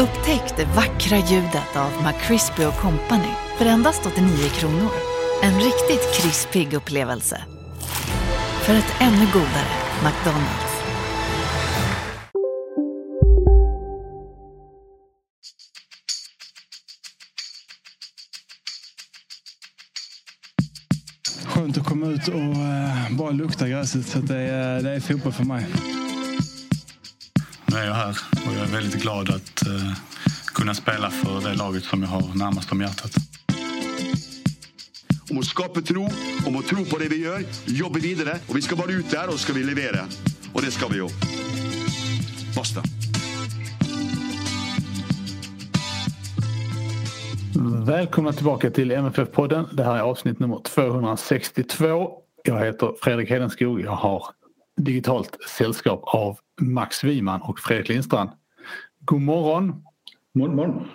Upptäck det vackra ljudet av McCrispy Company för endast 89 kronor. En riktigt krispig upplevelse. För ett ännu godare McDonalds. Skönt att komma ut och eh, bara lukta gräset. Så det, är, det är fotboll för mig. Nu är jag här och jag är väldigt glad att uh, kunna spela för det laget som jag har närmast om hjärtat. Om att skapa tro, om att tro på det vi gör, jobba vidare och vi ska vara ute där och ska vi leverera. Och det ska vi ju. Basta. Välkomna tillbaka till MFF-podden. Det här är avsnitt nummer 262. Jag heter Fredrik Hedenskog. Jag har digitalt sällskap av Max Wiman och Fredrik Lindstrand. God morgon! Morgon, morgon.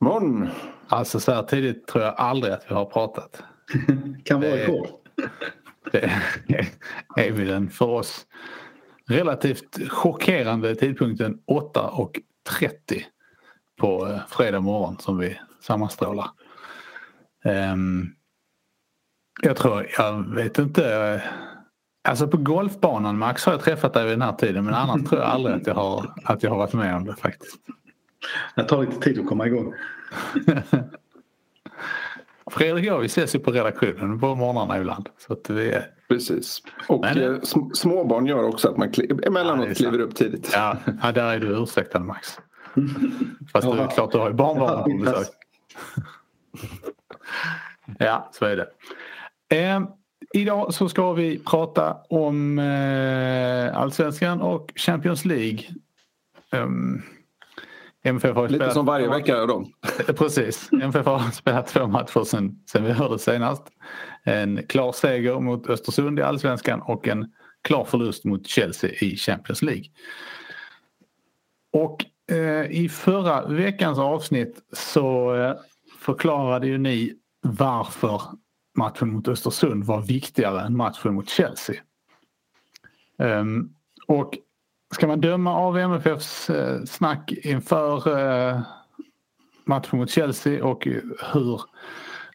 morgon. Alltså så här tidigt tror jag aldrig att vi har pratat. kan vara rekord. Det är vi den för oss relativt chockerande tidpunkten 8.30 på eh, fredag morgon som vi sammanstrålar. Um, jag tror, jag vet inte. Alltså på golfbanan Max har jag träffat dig vid den här tiden men annars tror jag aldrig att jag har, att jag har varit med om det faktiskt. Det tar lite tid att komma igång. Fredrik och jag vi ses ju på redaktionen på morgnarna ibland. Så att vi är... Precis. Och Men, eh, småbarn gör också att man kli- emellanåt ja, kliver upp tidigt. Ja, ja, där är du ursäktad Max. Fast det är klart du har ju barnbarn på besök. ja, så är det. Eh, idag så ska vi prata om eh, Allsvenskan och Champions League. Um, MFF har Lite spelat som varje vecka då. Precis. MFF har spelat två matcher sen, sen vi hörde senast. En klar seger mot Östersund i Allsvenskan och en klar förlust mot Chelsea i Champions League. Och eh, i förra veckans avsnitt så eh, förklarade ju ni varför matchen mot Östersund var viktigare än matchen mot Chelsea. Um, och Ska man döma av MFFs eh, snack inför eh, matchen mot Chelsea och hur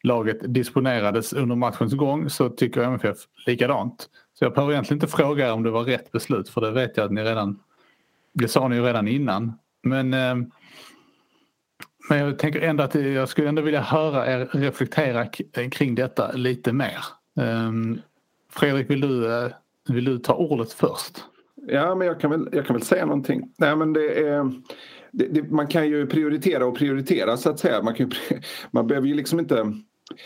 laget disponerades under matchens gång så tycker MFF likadant. Så jag behöver egentligen inte fråga er om det var rätt beslut för det vet jag att ni redan, det sa ni ju redan innan. Men, eh, men jag tänker ändå att jag skulle ändå vilja höra er reflektera kring detta lite mer. Ehm, Fredrik, vill du, eh, vill du ta ordet först? Ja, men jag kan väl, jag kan väl säga någonting. Nej, men det är, det, det, man kan ju prioritera och prioritera så att säga. Man, kan ju, man behöver ju liksom inte...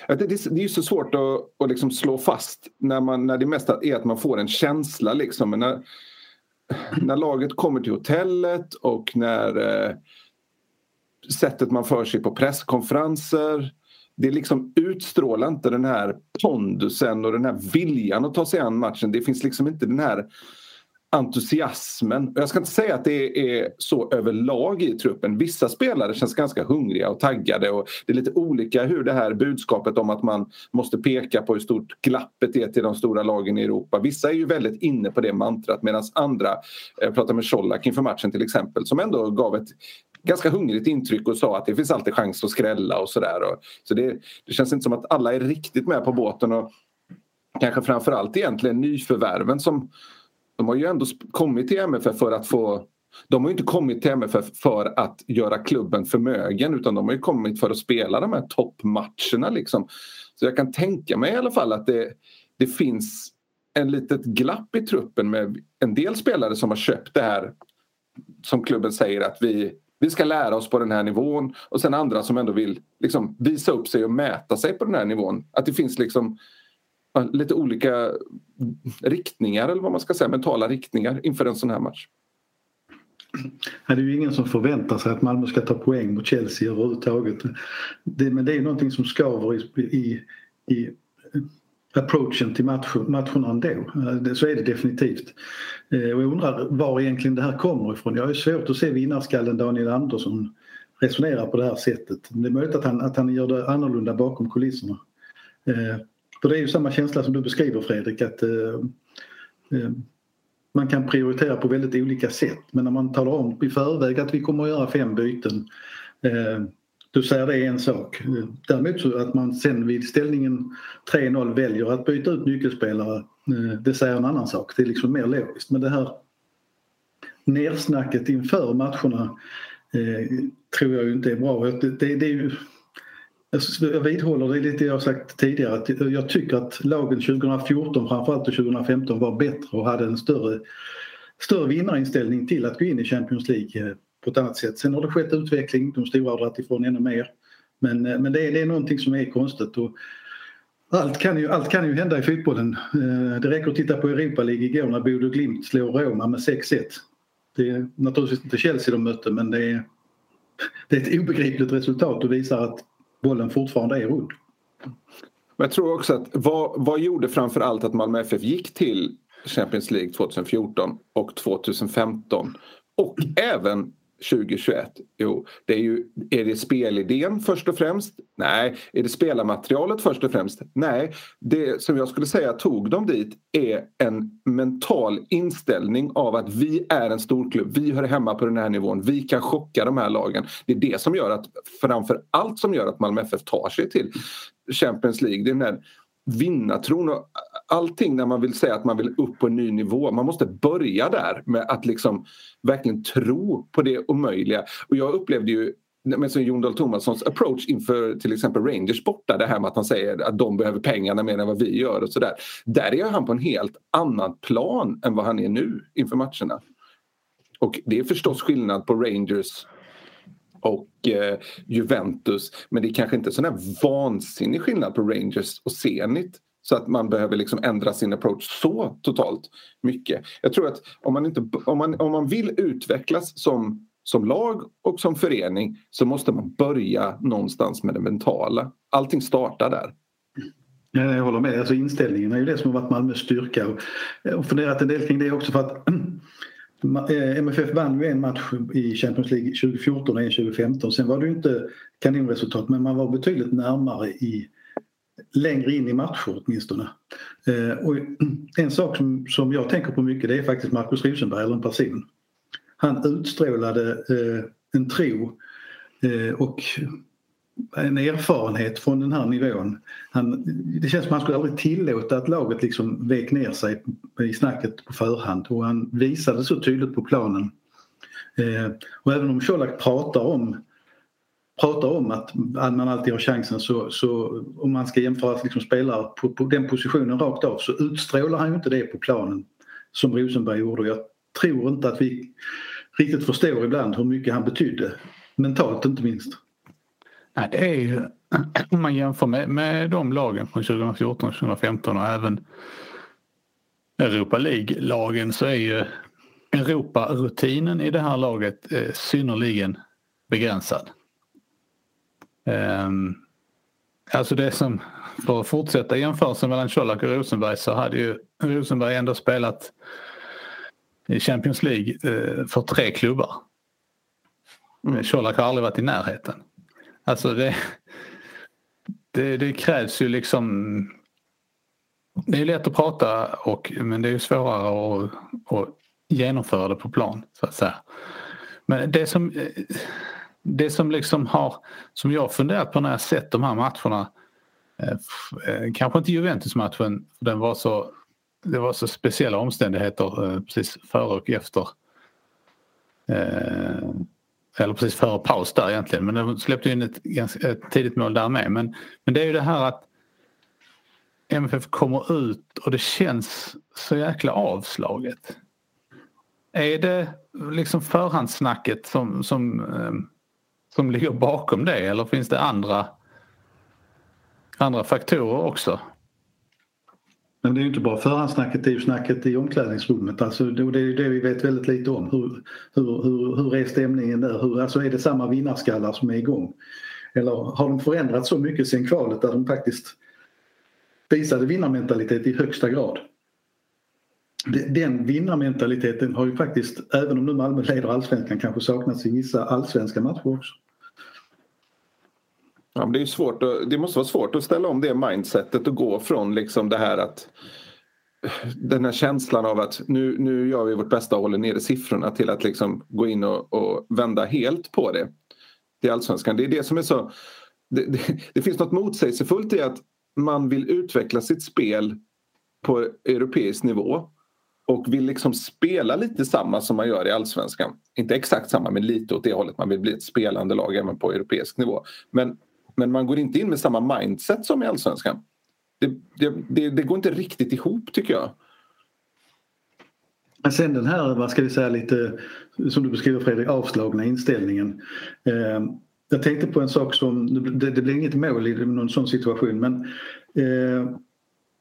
Det, det, det är ju så svårt att, att liksom slå fast när, man, när det mesta är att man får en känsla. Liksom. Men när, när laget kommer till hotellet och när eh, sättet man för sig på presskonferenser det liksom utstrålar inte den här pondusen och den här viljan att ta sig an matchen. Det finns liksom inte den här entusiasmen. Jag ska inte säga att det är så överlag i truppen. Vissa spelare känns ganska hungriga och taggade och det är lite olika hur det här budskapet om att man måste peka på hur stort glappet är till de stora lagen i Europa. Vissa är ju väldigt inne på det mantrat medan andra, eh, jag pratade med Colak inför matchen till exempel, som ändå gav ett ganska hungrigt intryck och sa att det finns alltid chans att skrälla och sådär. Så det, det känns inte som att alla är riktigt med på båten och kanske framförallt egentligen nyförvärven som de har ju ändå kommit till MFF för att få de har ju inte kommit till MFF för att göra klubben förmögen utan de har ju kommit för att spela de här toppmatcherna. Liksom. Så jag kan tänka mig i alla fall att det, det finns en litet glapp i truppen med en del spelare som har köpt det här som klubben säger att vi, vi ska lära oss på den här nivån och sen andra som ändå vill liksom, visa upp sig och mäta sig på den här nivån. Att det finns liksom lite olika riktningar eller vad man ska säga, mentala riktningar inför en sån här match. Det är ju ingen som förväntar sig att Malmö ska ta poäng mot Chelsea överhuvudtaget. Det, men det är någonting som skaver i, i, i approachen till matcherna ändå. Eh, så är det definitivt. Eh, och jag undrar var egentligen det här kommer ifrån. Jag har svårt att se vinnarskallen Daniel Andersson resonera på det här sättet. Det är möjligt att han, att han gör det annorlunda bakom kulisserna. Eh, för det är ju samma känsla som du beskriver Fredrik att man kan prioritera på väldigt olika sätt men när man talar om i förväg att vi kommer att göra fem byten du säger det är en sak. Däremot så att man sen vid ställningen 3-0 väljer att byta ut nyckelspelare eh, det säger en annan sak. Det är liksom mer logiskt. Men det här nersnacket inför matcherna eh, tror jag inte är bra. Det, det, det är ju, jag vidhåller det lite jag sagt tidigare att jag tycker att lagen 2014 framförallt och 2015 var bättre och hade en större, större vinnarinställning till att gå in i Champions League eh, på ett annat sätt. Sen har det skett utveckling, de stora har dragit ifrån ännu mer. Men, eh, men det, är, det är någonting som är konstigt. Och allt, kan ju, allt kan ju hända i fotbollen. Eh, det räcker att titta på Europa League igår när Bodø Glimt slår Roma med 6-1. Det är naturligtvis inte Chelsea de mötte men det är, det är ett obegripligt resultat och visar att bollen fortfarande är rund. Men jag tror också att vad, vad gjorde framför allt att Malmö FF gick till Champions League 2014 och 2015 och även 2021? Jo, det är ju, är det spelidén först och främst? Nej. Är det spelarmaterialet först och främst? Nej. Det som jag skulle säga tog dem dit är en mental inställning av att vi är en storklubb. Vi hör hemma på den här nivån. Vi kan chocka de här lagen. Det är det som gör att, framför allt som gör att Malmö FF tar sig till Champions League. Det är den här vinnartron och allting när man vill säga att man vill upp på en ny nivå. Man måste börja där med att liksom verkligen tro på det omöjliga. Och jag upplevde ju men som Jon Dahl Tomassons approach inför till exempel Rangers borta. Det här med att han säger att de behöver pengarna mer än vad vi gör och sådär. Där är han på en helt annan plan än vad han är nu inför matcherna. Och det är förstås skillnad på Rangers och eh, Juventus. Men det är kanske inte sån här vansinnig skillnad på Rangers och Zenit så att man behöver liksom ändra sin approach så totalt mycket. Jag tror att om man, inte, om man, om man vill utvecklas som, som lag och som förening så måste man börja någonstans med det mentala. Allting startar där. Ja, jag håller med. Alltså inställningen är ju det som har varit Malmös styrka. Och, har funderat en del kring det också för att MFF eh, vann ju en match i Champions League 2014 och en 2015. Sen var det ju inte kanonresultat men man var betydligt närmare i längre in i matcher åtminstone. Eh, och en sak som, som jag tänker på mycket det är faktiskt Markus Rosenberg, eller en person. Han utstrålade eh, en tro eh, och en erfarenhet från den här nivån. Han, det känns som att han skulle aldrig tillåta att laget liksom vek ner sig i snacket på förhand och han visade så tydligt på planen. Eh, och även om Colak pratar om pratar om att, man alltid har chansen så, så om man ska jämföra liksom spelare på, på, den positionen rakt av så utstrålar han ju inte det på planen som Rosenberg gjorde. Jag tror inte att vi riktigt förstår ibland hur mycket han betydde mentalt inte minst. Nej, det är ju, om man jämför med, med de lagen från 2014-2015 och även Europa League-lagen så är ju Europa-rutinen i det här laget eh, synnerligen begränsad. Um, alltså det som, för att fortsätta jämförelsen mellan Colak och Rosenberg så hade ju Rosenberg ändå spelat i Champions League eh, för tre klubbar. Mm. Colak har aldrig varit i närheten. Alltså det, det, det krävs ju liksom... Det är lätt att prata och, men det är svårare att, att genomföra det på plan så att säga. Men det som, det som liksom har, som jag funderat på när jag sett de här matcherna, eh, eh kanske inte Juventus-matchen, den var så, det var så speciella omständigheter eh, precis före och efter eh, eller precis före paus där egentligen men de släppte in ett, ett tidigt mål där med. Men, men det är ju det här att MFF kommer ut och det känns så jäkla avslaget. Är det liksom förhandssnacket som, som, eh, som ligger bakom det eller finns det andra, andra faktorer också? Men det är ju inte bara förhandssnacket, det är ju snacket i omklädningsrummet. Alltså, det är ju det vi vet väldigt lite om. Hur, hur, hur, hur är stämningen där? Hur, alltså är det samma vinnarskallar som är igång? Eller har de förändrats så mycket sen kvalet där de faktiskt visade vinnarmentalitet i högsta grad? Den vinnarmentaliteten har ju faktiskt, även om nu Malmö leder allsvenskan, kanske saknats i vissa allsvenska matcher också. Ja, det, är svårt att, det måste vara svårt att ställa om det mindsetet och gå från liksom det här att den här känslan av att nu, nu gör vi vårt bästa och håller nere siffrorna till att liksom gå in och, och vända helt på det. Till allsvenskan. Det är det som är så... Det, det, det finns något motsägelsefullt i att man vill utveckla sitt spel på europeisk nivå och vill liksom spela lite samma som man gör i allsvenskan. Inte exakt samma men lite åt det hållet. Man vill bli ett spelande lag även på europeisk nivå. Men, men man går inte in med samma mindset som i allsvenskan. Det, det, det, det går inte riktigt ihop tycker jag. Men sen den här, vad ska vi säga, lite som du beskriver Fredrik, avslagna inställningen. Eh, jag tänkte på en sak som, det, det blir inget mål i någon sån situation men eh,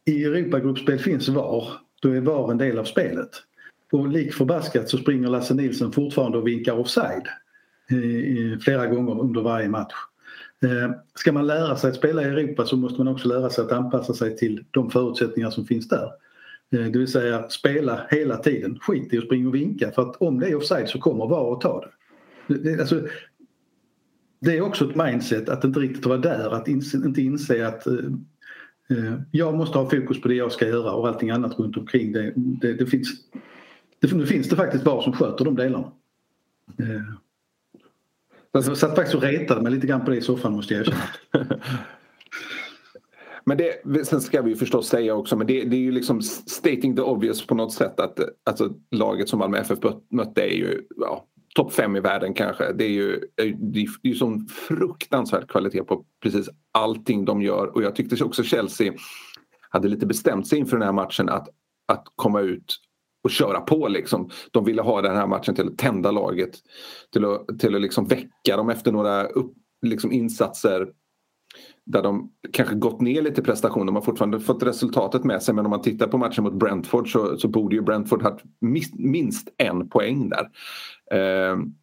i Europagruppspel finns VAR. Då är VAR en del av spelet. Och lik förbaskat så springer Lasse Nilsson fortfarande och vinkar offside eh, flera gånger under varje match. Eh, ska man lära sig att spela i Europa så måste man också lära sig att anpassa sig till de förutsättningar som finns där. Eh, det vill säga spela hela tiden, skit i att springa och vinka för att om det är offside så kommer VAR att ta det. det alltså, det är också ett mindset att inte riktigt vara där, att inte inse att Eh, jag måste ha fokus på det jag ska göra och allting annat runt omkring det. det, det finns, det, nu finns det faktiskt VAR som sköter de delarna. Jag satt faktiskt och retade mig lite grann på det i soffan måste jag erkänna. Men det, sen ska vi ju förstås säga också, men det, det, är ju liksom stating the obvious på något sätt att alltså, laget som Malmö FF mötte är ju ja, topp fem i världen kanske. Det är ju det är ju sån fruktansvärd kvalitet på precis allting de gör och jag tyckte också Chelsea hade lite bestämt sig inför den här matchen att, att komma ut och köra på. Liksom. De ville ha den här matchen till att tända laget. Till att, till att liksom väcka dem efter några upp, liksom insatser där de kanske gått ner lite i prestation. De har fortfarande fått resultatet med sig men om man tittar på matchen mot Brentford så, så borde ju Brentford haft minst en poäng där. Ehm,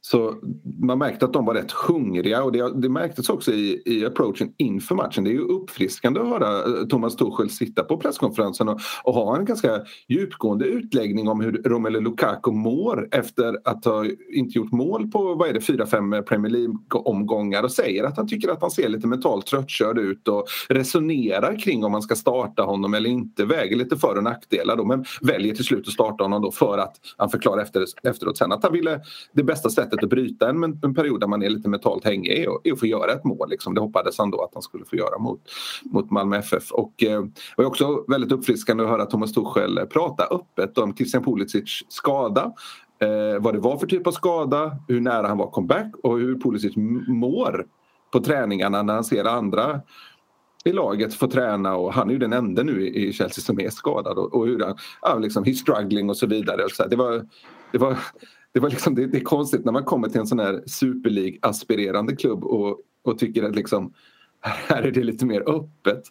så man märkte att de var rätt hungriga och det, det märktes också i, i approachen inför matchen. Det är ju uppfriskande att höra eh, Thomas Tuchel sitta på presskonferensen och, och ha en ganska djupgående utläggning om hur Romelu Lukaku mår efter att ha inte gjort mål på vad är det, fyra, fem Premier League-omgångar och säger att han tycker att han ser lite mentalt tröttkörd ut och resonerar kring om man ska starta honom eller inte. Väger lite för och nackdelar då men väljer till slut att starta honom då för att han förklarar efter, efteråt sen att han ville det bästa sättet att bryta en, en period där man är lite mentalt hängig är, är att få göra ett mål. Liksom. Det hoppades han då att han skulle få göra mot, mot Malmö FF. Och eh, det var också väldigt uppfriskande att höra Thomas Tuchel prata öppet om Christian Pulisic skada. Eh, vad det var för typ av skada, hur nära han var comeback och hur Pulisic mår på träningarna när han ser andra i laget få träna och han är ju den enda nu i Chelsea som är skadad och, och hur han, ja, liksom, he's struggling och så vidare. Och så det, var, det, var, det, var liksom, det, det, är konstigt när man kommer till en sån här Super aspirerande klubb och, och tycker att liksom här är det lite mer öppet.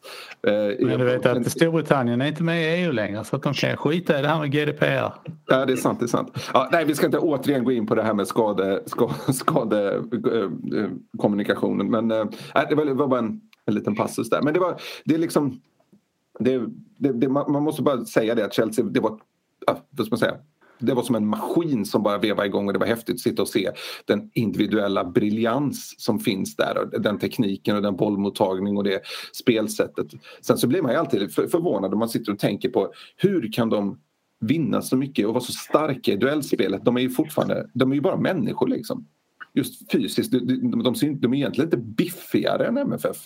Eh, Men du vet att Storbritannien är inte med i EU längre så att de kan skita i det här med GDPR. Ja, det är sant. Det är sant. Ja, nej, vi ska inte återigen gå in på det här med skadekommunikationen. Skade, men äh, det, var, det var bara en, en liten passus där. Men det var, det är liksom, det, det, det, man måste bara säga det att Chelsea, det var, vad ska man säga, det var som en maskin som bara vevade igång och det var häftigt att sitta och se den individuella briljans som finns där och den tekniken och den bollmottagning och det spelsättet. Sen så blir man ju alltid förvånad om man sitter och tänker på hur kan de vinna så mycket och vara så starka i duellspelet. De är ju fortfarande, de är ju bara människor liksom. Just fysiskt, de, de, de, de är egentligen inte biffigare än MFF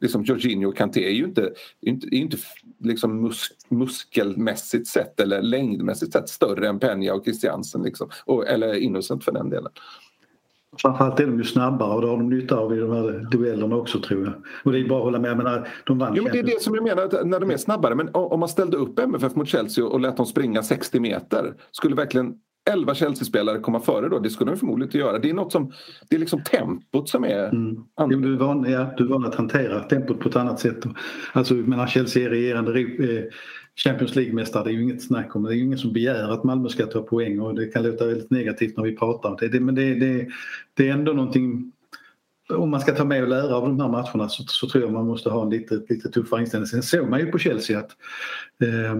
liksom Jorginho och Kanté är ju inte, inte, är inte liksom mus, muskelmässigt sett eller längdmässigt sett större än Peña och Christiansen. Liksom. Och, eller Innocent för den delen. Framförallt är de ju snabbare och det har de nytta av i de här duellerna också tror jag. Och det är bara att hålla med. Jag menar, de vann jo, men det är det som jag menar, när de är snabbare. Men om man ställde upp MFF mot Chelsea och lät dem springa 60 meter skulle verkligen 11 Chelsea-spelare komma före då. Det skulle de förmodligen inte göra. Det är något som, det är liksom tempot som är... Mm. Du, är van, ja, du är van att hantera tempot på ett annat sätt. Alltså, menar, Chelsea är regerande eh, Champions League-mästare, det är ju inget snack om det. är ju ingen som begär att Malmö ska ta poäng och det kan låta väldigt negativt när vi pratar om det. det men det, det, det är ändå någonting om man ska ta med och lära av de här matcherna så, så tror jag man måste ha en lite, lite tuffare inställning. Sen såg man ju på Chelsea att eh,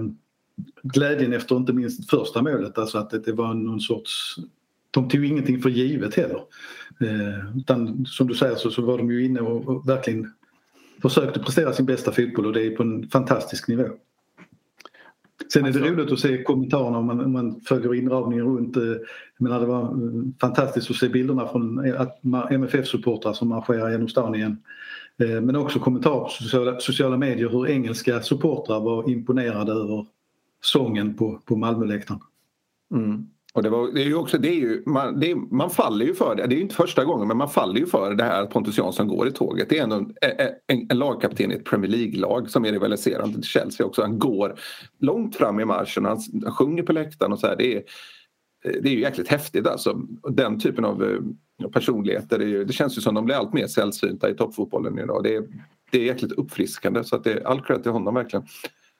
glädjen efter inte minst första målet, alltså att det, var någon sorts... De tog ingenting för givet heller. Eh, utan som du säger så, så var de ju inne och, och verkligen försökte prestera sin bästa fotboll och det är på en fantastisk nivå. Sen är det roligt att se kommentarerna om man, om man följer inramningen runt. Jag menar, det var fantastiskt att se bilderna från MFF-supportrar som marscherar genom stan igen. Men också kommentarer på sociala, sociala medier hur engelska supportrar var imponerade över sången på, på Malmöläktaren. Mm. Och det, var, det är ju också, det är ju, man, det är, man faller ju för det. Det är ju inte första gången men man faller ju för det här att Pontus Jansson går i tåget. Det är en, en, en, en lagkapten i ett Premier League-lag som är rivaliserande till Chelsea också. Han går långt fram i marschen han, han sjunger på läktaren och så här. Det är, det är ju jäkligt häftigt alltså. Den typen av eh, personligheter, det, ju, det känns ju som de blir allt mer sällsynta i toppfotbollen idag. Det är, det är jäkligt uppfriskande så att det är all cred till honom verkligen.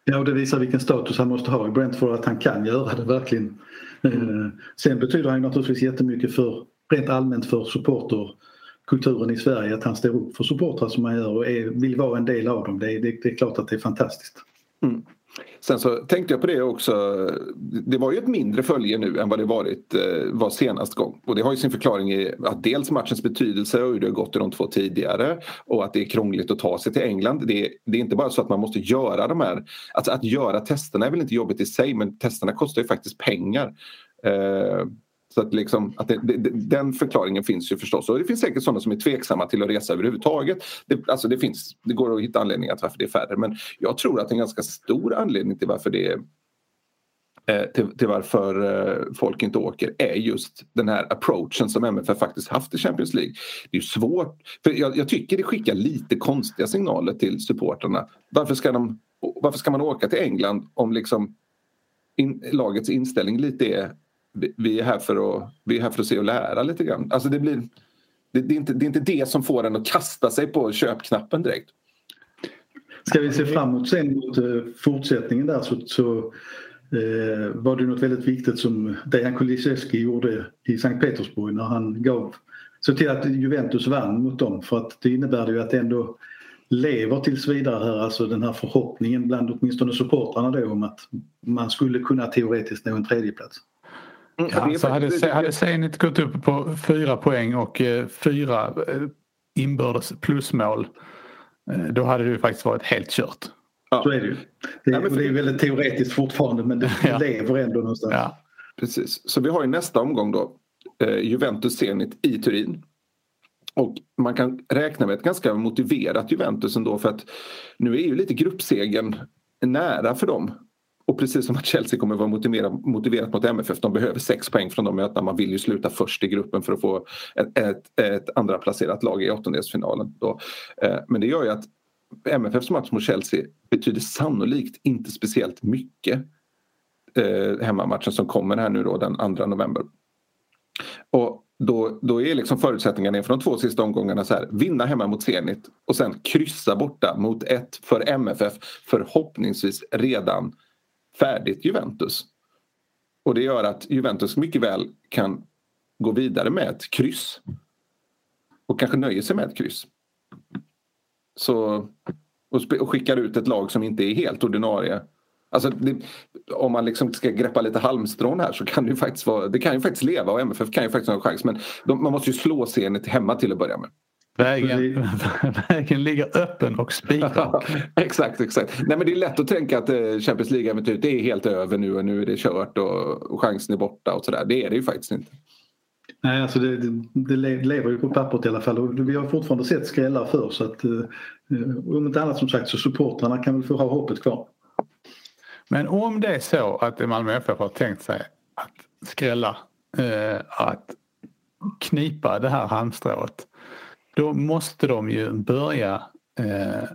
Ja, och det visar vilken status han måste ha i Brentford att han kan göra det verkligen. Mm. Sen betyder han naturligtvis jättemycket för rent allmänt för supporterkulturen i Sverige att han står upp för supportrar som han gör och är, vill vara en del av dem. Det är, det, det är klart att det är fantastiskt. Mm. Sen så tänkte jag på det också. Det var ju ett mindre följe nu än vad det varit eh, var senast gång. Och det har ju sin förklaring i att dels matchens betydelse och hur det har gått i de två tidigare och att det är krångligt att ta sig till England. Det är, det är inte bara så att man måste göra de här... Alltså att göra testerna är väl inte jobbigt i sig men testerna kostar ju faktiskt pengar. Eh, så att, liksom, att det, det, den förklaringen finns ju förstås. Och det finns säkert sådana som är tveksamma till att resa överhuvudtaget. Det, alltså det, finns, det går att hitta anledningar till varför det är färre. Men jag tror att en ganska stor anledning till varför det är eh, till, till, varför eh, folk inte åker är just den här approachen som MFF faktiskt haft i Champions League. Det är svårt, för jag, jag, tycker det skickar lite konstiga signaler till supporterna. Varför ska, de, varför ska man åka till England om liksom in, lagets inställning lite är vi är, här för att, vi är här för att se och lära lite grann. Alltså det, blir, det, det, är inte, det är inte det som får en att kasta sig på köpknappen direkt. Ska vi se framåt sen mot eh, fortsättningen där så, så eh, var det något väldigt viktigt som Dejan Kulusevski gjorde i Sankt Petersburg när han gav så till att Juventus vann mot dem för att det innebär ju att det ändå lever tills vidare här, alltså den här förhoppningen bland åtminstone supportrarna då om att man skulle kunna teoretiskt nå en tredjeplats. Mm, ja, så hade, hade Zenit gått upp på fyra poäng och eh, fyra eh, inbördes plusmål eh, då hade det ju faktiskt varit helt kört. Ja. Så är det ju. Det, är, ja, det är väldigt teoretiskt fortfarande men det ja. lever ändå någonstans. Ja. Precis, så vi har ju nästa omgång då eh, Juventus Zenit i Turin. Och man kan räkna med ett ganska motiverat Juventus ändå för att nu är ju lite gruppsegen nära för dem. Och precis som att Chelsea kommer vara motiverat, motiverat mot MFF, de behöver sex poäng från de mötena. Man vill ju sluta först i gruppen för att få ett, ett, ett andra placerat lag i åttondelsfinalen. Då. Eh, men det gör ju att MFFs match mot Chelsea betyder sannolikt inte speciellt mycket eh, hemmamatchen som kommer här nu då den 2 november. Och då, då är liksom förutsättningarna inför de två sista omgångarna så här. Vinna hemma mot Zenit och sen kryssa borta mot ett för MFF förhoppningsvis redan färdigt Juventus. Och det gör att Juventus mycket väl kan gå vidare med ett kryss. Och kanske nöjer sig med ett kryss. Så, och, och skickar ut ett lag som inte är helt ordinarie. Alltså det, om man liksom ska greppa lite halmstrån här så kan det ju faktiskt vara, det kan ju faktiskt leva och MFF kan ju faktiskt ha en chans. Men de, man måste ju slå Zenit hemma till att börja med. Vägen, vägen ligger öppen och spikrak. exakt, exakt. Nej, men det är lätt att tänka att eh, Champions League-äventyret är helt över nu och nu är det kört och, chansen är borta och sådär. Det är det ju faktiskt inte. Nej, alltså det, det, lever ju på pappret i alla fall och vi har fortfarande sett skrällar för så att eh, om inte annat som sagt så supportrarna kan väl få ha hoppet kvar. Men om det är så att Malmö FF har tänkt sig att skrälla, eh, att knipa det här halmstrået då måste de ju börja eh,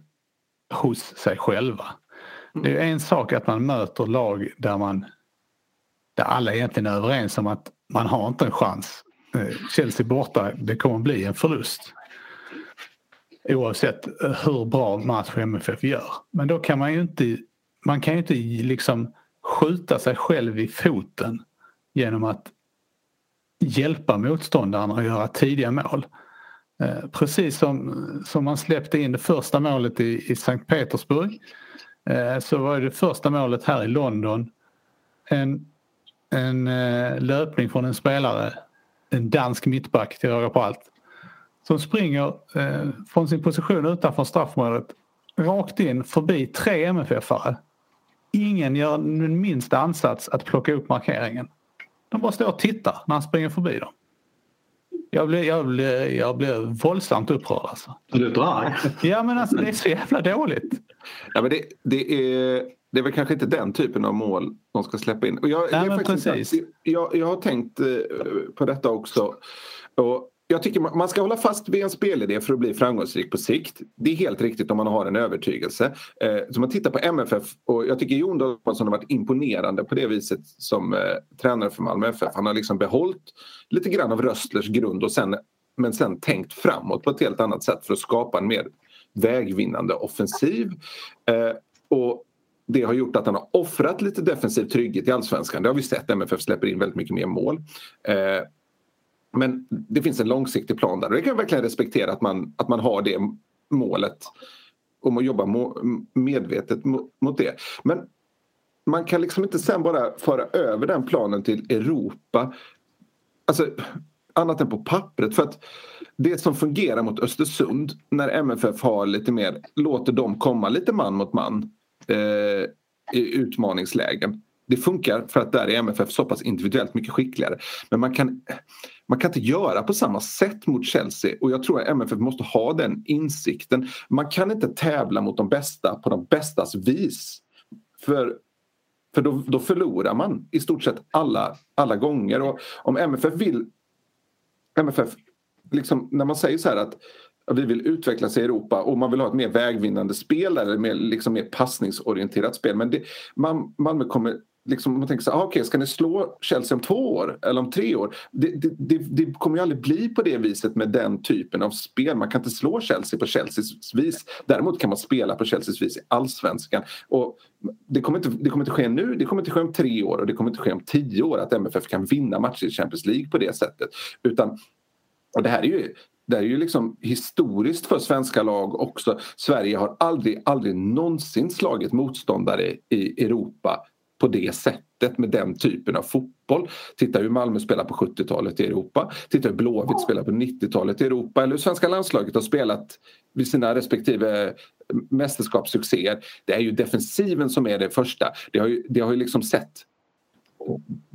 hos sig själva. Det är en sak att man möter lag där man där alla egentligen är överens om att man har inte en chans. Eh, Chelsea borta, det kommer bli en förlust. Oavsett hur bra match MFF gör. Men då kan man ju inte, man kan ju inte liksom skjuta sig själv i foten genom att hjälpa motståndaren att göra tidiga mål. Eh, precis som, som man släppte in det första målet i, i Sankt Petersburg eh, så var det första målet här i London en, en eh, löpning från en spelare, en dansk mittback till råga på allt, som springer från sin position utanför straffområdet rakt in förbi tre MFF-are ingen gör den minsta ansats att plocka upp markeringen. De bara står och tittar när han springer förbi dem. Jag blir, jag blir, jag blir våldsamt upprörd alltså. Du låter arg. Ja men alltså det är så jävla dåligt. Ja, men det, det, är, det är väl kanske inte den typen av mål de ska släppa in. Och jag, Nej, sant. jag, jag har tänkt eh, på detta också. Och jag tycker man man ska hålla fast vid en spelidé för att bli framgångsrik på sikt. Det är helt riktigt om man har en övertygelse. Eh, så man tittar på MFF och jag tycker Jon Dahlsson har varit imponerande på det viset som eh, tränare för Malmö FF. Han har liksom behållit lite grann av Röstlers grund och sen, men sen tänkt framåt på ett helt annat sätt för att skapa en mer vägvinnande offensiv. Eh, och det har gjort att han har offrat lite defensiv trygghet i allsvenskan. Det har vi sett. MFF släpper in väldigt mycket mer mål. Eh, men det finns en långsiktig plan där och det kan jag verkligen respektera att man, att man har det målet om att jobba må, medvetet mot, mot det. Men man kan liksom inte sen bara föra över den planen till Europa. Alltså annat än på pappret. För att det som fungerar mot Östersund när MFF har lite mer, låter dem komma lite man mot man eh, i utmaningslägen. Det funkar för att där är MFF så pass individuellt mycket skickligare. Men man kan, man kan inte göra på samma sätt mot Chelsea och jag tror att MFF måste ha den insikten. Man kan inte tävla mot de bästa på de bästas vis. För, för då, då förlorar man i stort sett alla, alla gånger. Och om MFF vill... MFF, liksom, när man säger så här att vi vill utvecklas i Europa och man vill ha ett mer vägvinnande spel eller mer, liksom mer passningsorienterat spel. Men det, man, Malmö kommer liksom, man tänker så här, ah, ska ni slå Chelsea om två år eller om tre år? Det, det, det, det kommer ju aldrig bli på det viset med den typen av spel. Man kan inte slå Chelsea på Chelseas vis. Däremot kan man spela på Chelseas vis i allsvenskan. Och det, kommer inte, det kommer inte ske nu, det kommer inte ske om tre år och det kommer inte ske om tio år att MFF kan vinna matcher i Champions League på det sättet. Utan, och det här är ju det är ju liksom historiskt för svenska lag också. Sverige har aldrig, aldrig någonsin slagit motståndare i Europa på det sättet med den typen av fotboll. Titta hur Malmö spelar på 70-talet i Europa. Titta hur Blåvitt spelar på 90-talet i Europa. Eller hur svenska landslaget har spelat vid sina respektive mästerskapssuccéer. Det är ju defensiven som är det första. Det har ju, det har ju liksom sett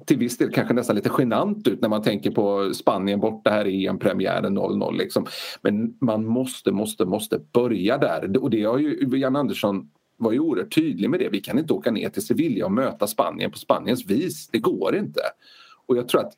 till viss del kanske nästan lite genant ut när man tänker på Spanien borta här i EM-premiären 0-0. Liksom. Men man måste, måste, måste börja där. Och det har ju Jan Andersson var ju oerhört tydlig med det. Vi kan inte åka ner till Sevilla och möta Spanien på Spaniens vis. Det går inte. Och jag tror att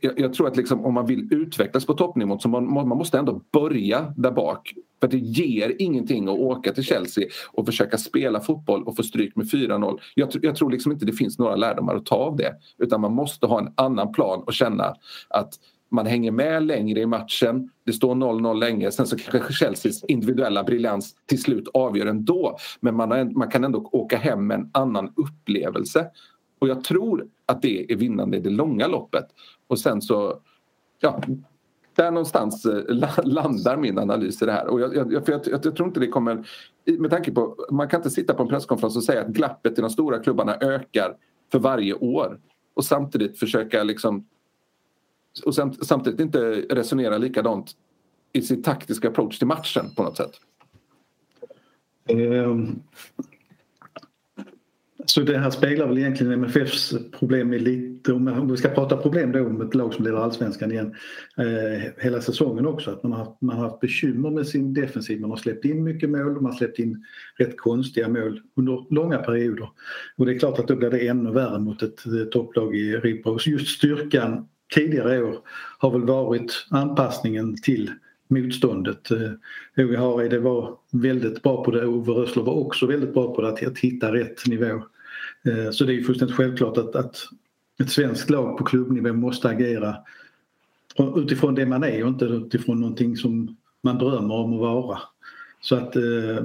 jag, jag tror att liksom, om man vill utvecklas på toppnivå så man, man måste ändå börja där bak. För det ger ingenting att åka till Chelsea och försöka spela fotboll och få stryk med 4-0. Jag, jag tror liksom inte det finns några lärdomar att ta av det. Utan man måste ha en annan plan och känna att man hänger med längre i matchen. Det står 0-0 länge. Sen så kanske Chelseas individuella briljans till slut avgör ändå. Men man, har, man kan ändå åka hem med en annan upplevelse. Och jag tror att det är vinnande i det långa loppet. Och sen så, ja, där någonstans eh, landar min analys i det här. Och jag, jag, jag, jag, jag tror inte det kommer, med tanke på, man kan inte sitta på en presskonferens och säga att glappet i de stora klubbarna ökar för varje år och samtidigt försöka liksom och samtidigt inte resonera likadant i sin taktiska approach till matchen på något sätt. Um, så det här speglar väl egentligen MFFs problem i lite, om vi ska prata problem då om ett lag som leder allsvenskan igen eh, hela säsongen också. Att man har, man har haft bekymmer med sin defensiv, man har släppt in mycket mål, man har släppt in rätt konstiga mål under långa perioder. Och det är klart att då blir det ännu värre mot ett, ett topplag i Europa. Och just styrkan tidigare år har väl varit anpassningen till motståndet. Eh, Ove Hareide var väldigt bra på det Ove Rössler var också väldigt bra på det, att, att hitta rätt nivå. Eh, så det är fullständigt självklart att, att ett svenskt lag på klubbnivå måste agera utifrån det man är och inte utifrån någonting som man drömmer om att vara. Så att eh,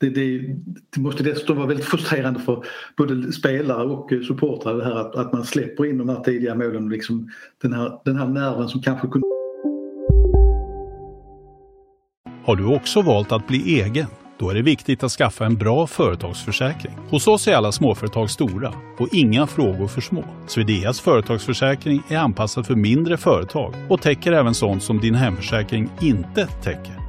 det, det, det, måste dessutom vara väldigt frustrerande för både spelare och supportrar det här att, att man släpper in de här tidiga målen. Liksom den, här, den här nerven som kanske kunde... Har du också valt att bli egen? Då är det viktigt att skaffa en bra företagsförsäkring. Hos oss är alla småföretag stora och inga frågor för små. Swedeas företagsförsäkring är anpassad för mindre företag och täcker även sånt som din hemförsäkring inte täcker.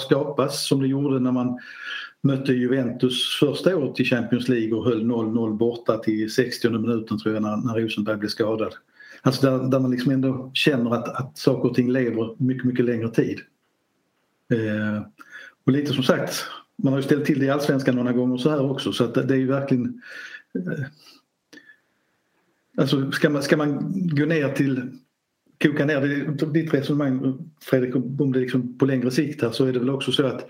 Skapas som det gjorde när man mötte Juventus första året i Champions League och höll 0-0 borta till 60 minuten tror jag när, när Rosenberg blev skadad. Alltså där, där man liksom ändå känner att, att saker och ting lever mycket, mycket längre tid. Eh, och lite som sagt, man har ju ställt till det i Allsvenskan några gånger så här också så att det är ju verkligen eh, Alltså ska man, ska man gå ner till koka ner det, ditt resonemang Fredrik om det liksom på längre sikt här så är det väl också så att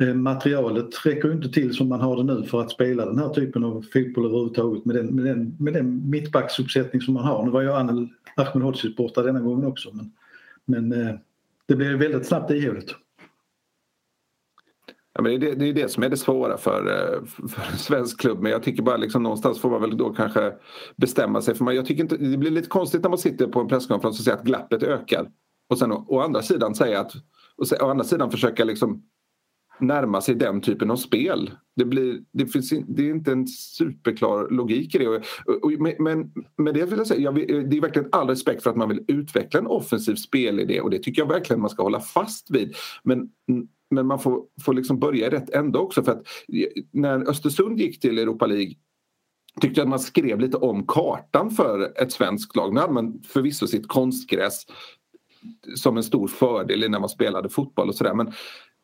eh, materialet räcker inte till som man har det nu för att spela den här typen av fotboll överhuvudtaget med den, med den, med den mittbacksuppsättning som man har. Nu var ju Anel Ahmedhodzic borta denna gången också men, men eh, det blir väldigt snabbt ihåligt. Ja, men det, är det, är det som är det svåra för, eh, för en svensk klubb men jag tycker bara liksom någonstans får man väl då kanske bestämma sig. För man, jag tycker inte, det blir lite konstigt när man sitter på en presskonferens och säger att glappet ökar och sen å, å andra sidan säga att och å andra sidan försöka liksom närma sig den typen av spel. Det, blir, det, finns, det är inte en superklar logik i det. Och, och, men med det vill jag säga, jag vill, det är verkligen all respekt för att man vill utveckla en offensiv spelidé och det tycker jag verkligen man ska hålla fast vid. Men men man får, får liksom börja i rätt ände också för att eh, när Östersund gick till Europa League tyckte jag att man skrev lite om kartan för ett svenskt lag. Nu hade man förvisso sitt konstgräs som en stor fördel när man spelade fotboll och sådär men,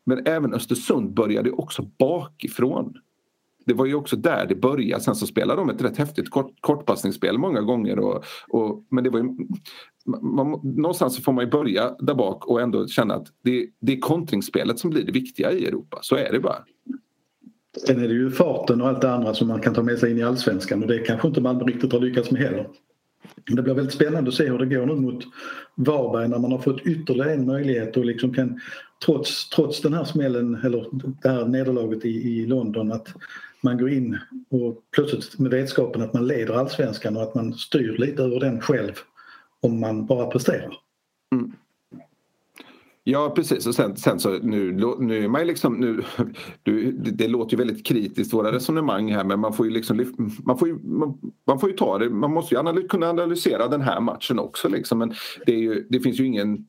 men även Östersund började också bakifrån det var ju också där det började. Sen så spelade de ett rätt häftigt kort, kortpassningsspel många gånger. Och, och, men det var ju, man, någonstans så får man ju börja där bak och ändå känna att det, det är kontringsspelet som blir det viktiga i Europa. Så är det bara. Sen är det ju farten och allt det andra som man kan ta med sig in i allsvenskan och det kanske inte Malmö riktigt har lyckats med heller. Det blir väldigt spännande att se hur det går nu mot Varberg när man har fått ytterligare en möjlighet och liksom kan trots, trots den här smällen eller det här nederlaget i, i London att man går in och plötsligt med vetskapen att man leder allsvenskan och att man styr lite över den själv om man bara presterar. Mm. Ja precis och sen, sen, så nu, nu är man ju liksom nu, du, det låter ju väldigt kritiskt våra resonemang här men man får ju liksom man får ju, man, man får ju ta det, man måste ju analys, kunna analysera den här matchen också liksom men det, är ju, det finns ju ingen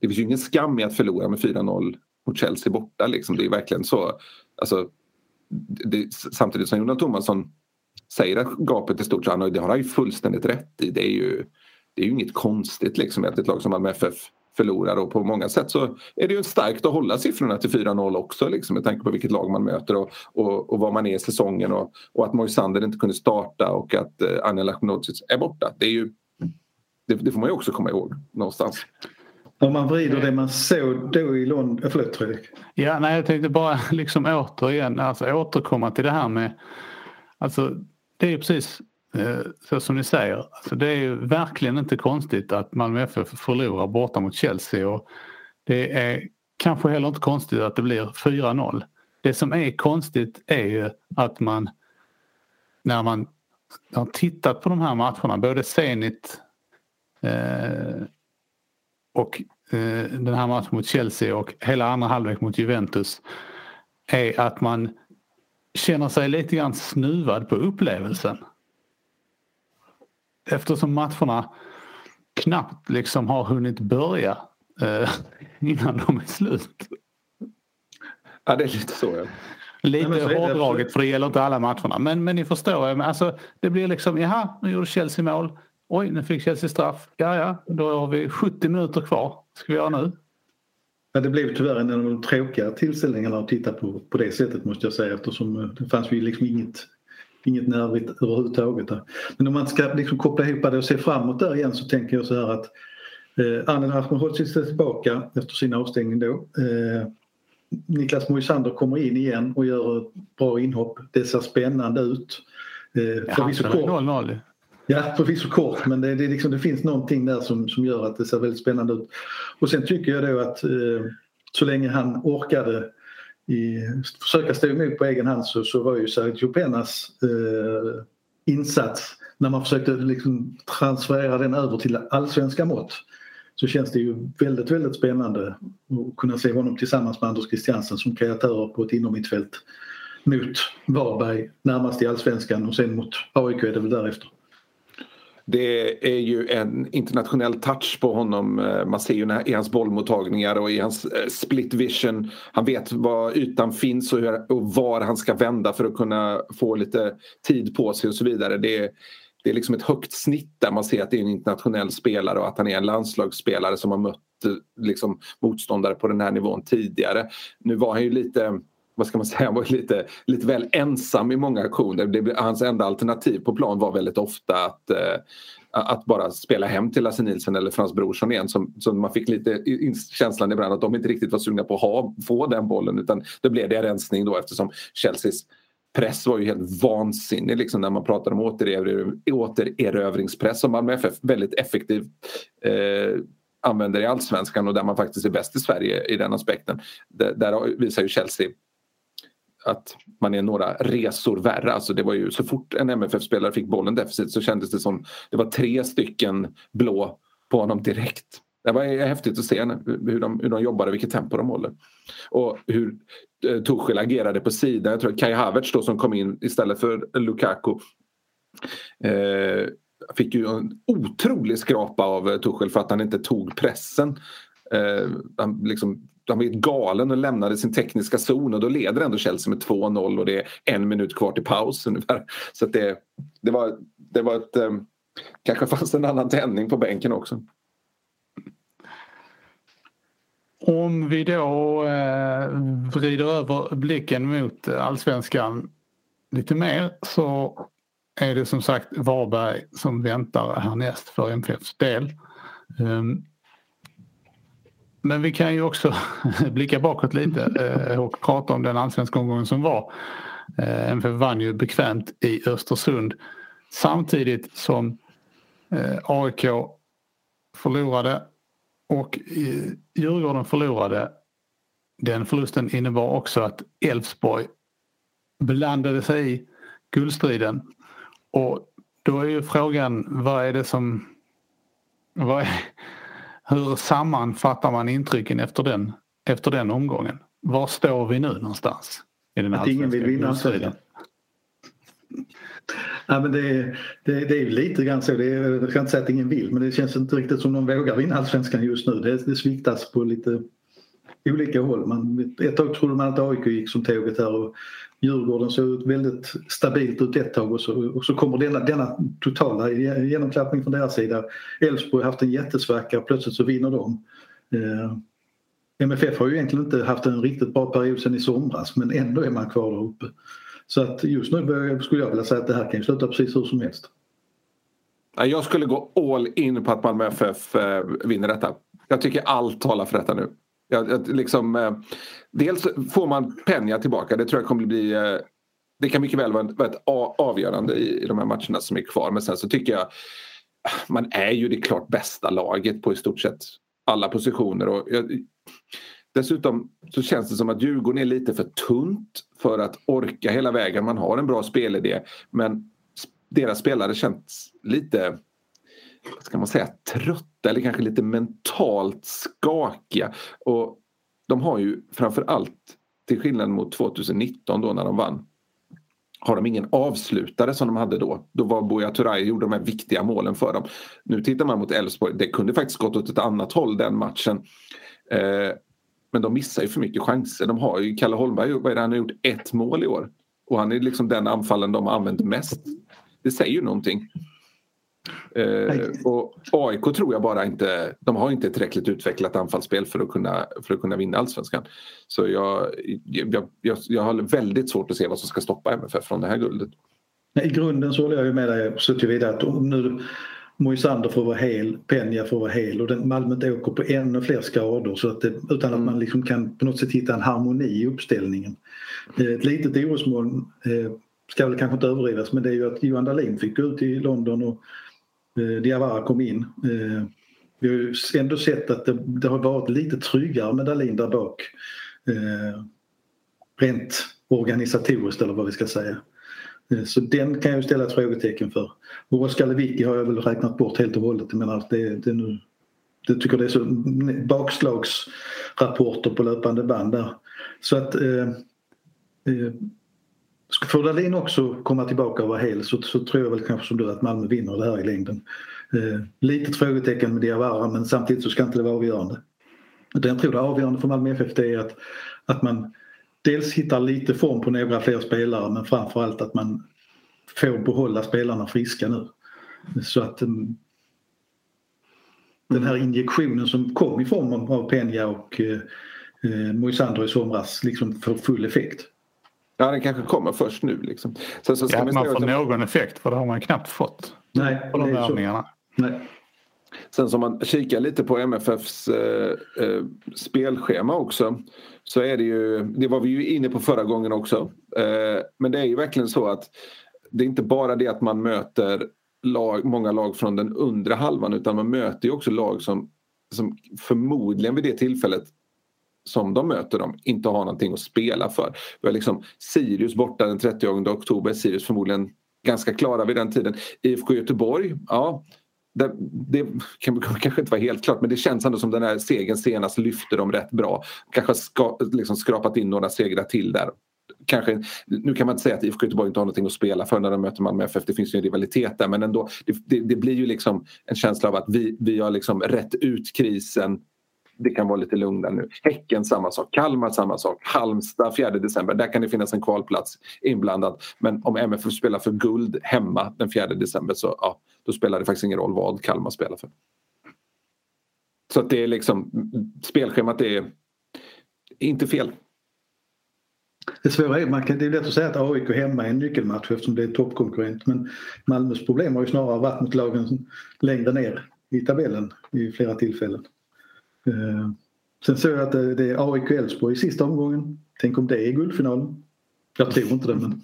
det finns ju ingen skam i att förlora med 4-0 mot Chelsea borta liksom. Det är verkligen så. Alltså, det, samtidigt som Jonas Thomasson säger att gapet är stort så han, det har han ju fullständigt rätt i. Det är ju, det är ju inget konstigt liksom att ett lag som Malmö FF förlorar och på många sätt så är det ju starkt att hålla siffrorna till 4-0 också liksom, med tanke på vilket lag man möter och, och, och var man är i säsongen och, och att Moisander inte kunde starta och att eh, Anja Ahmedhodzic är borta. Det, är ju, det, det, får man ju också komma ihåg någonstans. Om man vrider det man såg då i London, förlåt Fredrik. Ja, nej, jag tänkte bara liksom återigen alltså, återkomma till det här med Alltså det är precis eh, så som ni säger. Alltså, det är ju verkligen inte konstigt att Malmö FF förlorar borta mot Chelsea och det är kanske heller inte konstigt att det blir 4-0. Det som är konstigt är ju att man när man har tittat på de här matcherna, både Zenit eh, och eh, den här matchen mot Chelsea och hela andra halvlek mot Juventus är att man känner sig lite grann snuvad på upplevelsen. Eftersom matcherna knappt liksom har hunnit börja eh, innan de är slut. Ja, det är lite så. Ja. Lite Nej, hårdraget för det gäller inte alla matcherna. Men, men ni förstår, alltså, det blir liksom, jaha, nu gjorde Chelsea mål. Oj, nu fick Chelsea straff. Ja, ja, då har vi 70 minuter kvar. ska vi göra nu? Ja, det blev tyvärr en av de tråkiga tillställningarna att titta på på det sättet måste jag säga eftersom eh, det fanns ju liksom inget, inget nervigt överhuvudtaget. Där. Men om man ska liksom koppla ihop det och se framåt där igen så tänker jag så här att eh, Anel Ahmedhodzic är tillbaka efter sin avstängning då. Eh, Niklas Moisander kommer in igen och gör ett bra inhopp. Det ser spännande ut. Eh, ja, förvisso kort. 0-0. Ja, förvisso kort men det, det, liksom, det, finns någonting där som, som gör att det ser väldigt spännande ut. Och sen tycker jag då att eh, så länge han orkade i, försöka stå emot på egen hand så, så var ju Sergio Penas eh, insats när man försökte liksom transferera den över till allsvenska mått så känns det ju väldigt, väldigt spännande att kunna se honom tillsammans med Anders Christiansen som kreatörer på ett innermittfält mot Varberg närmast i allsvenskan och sen mot AIK är det väl därefter. Det är ju en internationell touch på honom. Eh, man ser ju i hans bollmottagningar och i hans eh, split vision. Han vet var ytan finns och, var han ska vända för att kunna få lite tid på sig och så vidare. Det är, det är liksom ett högt snitt där man ser att det är en internationell spelare och att han är en landslagsspelare som har mött eh, liksom, motståndare på den här nivån tidigare. Nu var han ju lite vad ska man säga, han var lite, lite väl ensam i många aktioner. Det, hans enda alternativ på plan var väldigt ofta att, eh, att bara spela hem till Lasse Nilsson eller Frans Brorsson igen. Som, som man fick lite känslan ibland att de inte riktigt var sugna på att ha, få den bollen utan det blev det rensning då eftersom Chelseas press var ju helt vansinnig liksom när man pratar om återerövringspress som Malmö FF väldigt effektivt eh, använder i allsvenskan och där man faktiskt är bäst i Sverige i den aspekten. Där, där visar ju Chelsea att man är några resor värre. Alltså det var ju så fort en MFF-spelare fick bollen defensivt så kändes det som det var tre stycken blå på honom direkt. Det var häftigt att se hur de, hur de jobbar och vilket tempo de håller. Och hur eh, Tuchel agerade på sidan. Jag tror att Kai Havertz då som kom in istället för Lukaku eh, fick ju en otrolig skrapa av eh, Tuchel för att han inte tog pressen. Eh, han liksom han blev galen och lämnade sin tekniska zon och då leder ändå Chelsea med 2-0 och det är en minut kvar till paus ungefär. Så det, det, var, det var ett... Eh, kanske fanns en annan tändning på bänken också. Om vi då eh, vrider över blicken mot allsvenskan lite mer så är det som sagt Varberg som väntar härnäst för MFFs del. Um, men vi kan ju också blicka bakåt lite eh, och prata om den allsvenska omgången som var. Eh, MFF vann ju bekvämt i Östersund samtidigt som eh, AIK förlorade och Djurgården förlorade. Den förlusten innebar också att Elfsborg blandade sig i guldstriden. Och då är ju frågan vad är det som... Vad är, hur sammanfattar man intrycken efter den, efter den omgången? Var står vi nu någonstans? I den att ingen vill vinna striden? Ja, men det, är, det, det är lite grann så. Det är, jag kan inte säga att ingen vill men det känns inte riktigt som de vågar vinna allsvenskan just nu. Det, det sviktas på lite olika håll. Man, ett tag trodde man att AIK gick som tåget här och Djurgården såg väldigt stabilt ut ett tag och så, och så kommer denna, denna totala genomklappning från deras sida. Elfsborg har haft en jättesvacka och plötsligt så vinner de. Eh, MFF har ju egentligen inte haft en riktigt bra period sedan i somras men ändå är man kvar där uppe. Så att just nu skulle jag vilja säga att det här kan sluta precis hur som helst. Jag skulle gå all in på att Malmö FF eh, vinner detta. Jag tycker allt talar för detta nu. Jag, liksom, eh, dels får man Penja tillbaka, det tror jag kommer bli eh, det kan mycket väl vara ett avgörande i, i de här matcherna som är kvar. Men sen så tycker jag ah, man är ju det klart bästa laget på i stort sett alla positioner. Och jag, dessutom så känns det som att Djurgården är lite för tunt för att orka hela vägen. Man har en bra spelidé men deras spelare känns lite ska man säga, trötta eller kanske lite mentalt skakiga. Och de har ju framför allt, till skillnad mot 2019 då när de vann, har de ingen avslutare som de hade då. Då var Buya Turay gjorde de här viktiga målen för dem. Nu tittar man mot Elfsborg, det kunde faktiskt gått åt ett annat håll den matchen. Eh, men de missar ju för mycket chanser. De har ju, Kalle Holmberg vad är det, han har gjort ett mål i år. Och han är liksom den anfallen de har använt mest. Det säger ju någonting. Eh, och AIK tror jag bara inte, de har inte tillräckligt utvecklat anfallsspel för att kunna, för att kunna vinna allsvenskan. Så jag, jag, jag, jag har väldigt svårt att se vad som ska stoppa MFF från det här guldet. I grunden så håller jag med dig så tillvida att om nu Moisander får vara hel, Penja får vara hel och den, Malmö åker på ännu fler skador så att det, utan att man liksom kan på något sätt hitta en harmoni i uppställningen. Ett litet orosmoln eh, ska väl kanske inte överdrivas men det är ju att Johan Dahlin fick gå ut i London och Eh, Diawara kom in. Eh, vi har ju ändå sett att det, det har varit lite tryggare med Dahlin där bak. Eh, rent organisatoriskt eller vad vi ska säga. Så den kan jag ställa ett frågetecken för. Och Oskar Lewicki har jag väl räknat bort helt och hållet. Jag menar, det, det, nu, det tycker det är så bakslagsrapporter på löpande band där. Så att eh, eh, Får Dahlin också komma tillbaka och vara hel så, så tror jag väl kanske som du att Malmö vinner det här i längden. Eh, litet frågetecken med Diawara men samtidigt så ska inte det vara avgörande. Det jag tror är avgörande för Malmö FF det är att, att man dels hittar lite form på några fler spelare men framförallt att man får behålla spelarna friska nu. Så att um, den här injektionen som kom i form av Peña och eh, eh Moisander i somras liksom får full effekt. Ja, den kanske kommer först nu. Liksom. Sen så ska ja, man får någon effekt för det har man knappt fått. Nej, på de övningarna. Nej. Sen som man kikar lite på MFFs eh, eh, spelschema också så är det ju, det var vi ju inne på förra gången också, eh, men det är ju verkligen så att det är inte bara det att man möter lag, många lag från den undre halvan utan man möter ju också lag som, som förmodligen vid det tillfället som de möter dem inte har någonting att spela för. Vi har liksom Sirius borta den 30 oktober, Sirius förmodligen ganska klara vid den tiden. IFK Göteborg, ja det, det kan, kanske inte var helt klart men det känns ändå som den här segern senast lyfte dem rätt bra. Kanske ska, liksom skrapat in några segrar till där. Kanske, nu kan man inte säga att IFK Göteborg inte har någonting att spela för när de möter Malmö FF. Det finns ju en rivalitet där men ändå det, det, det blir ju liksom en känsla av att vi, vi har liksom rätt ut krisen det kan vara lite lugnare nu. Häcken samma sak, Kalmar samma sak, Halmstad 4 december. Där kan det finnas en kvalplats inblandad. Men om MFF spelar för guld hemma den 4 december så ja, då spelar det faktiskt ingen roll vad Kalmar spelar för. Så att det är liksom, spelschemat är inte fel. Det svåra är, man kan, det är lätt att säga att AIK hemma är en nyckelmatch eftersom det är toppkonkurrent men Malmös problem har ju snarare varit mot lagen längre ner i tabellen i flera tillfällen. Eh, sen såg jag att det är AIK Elfsborg i sista omgången. Tänk om det är guldfinalen. Jag tror inte det men...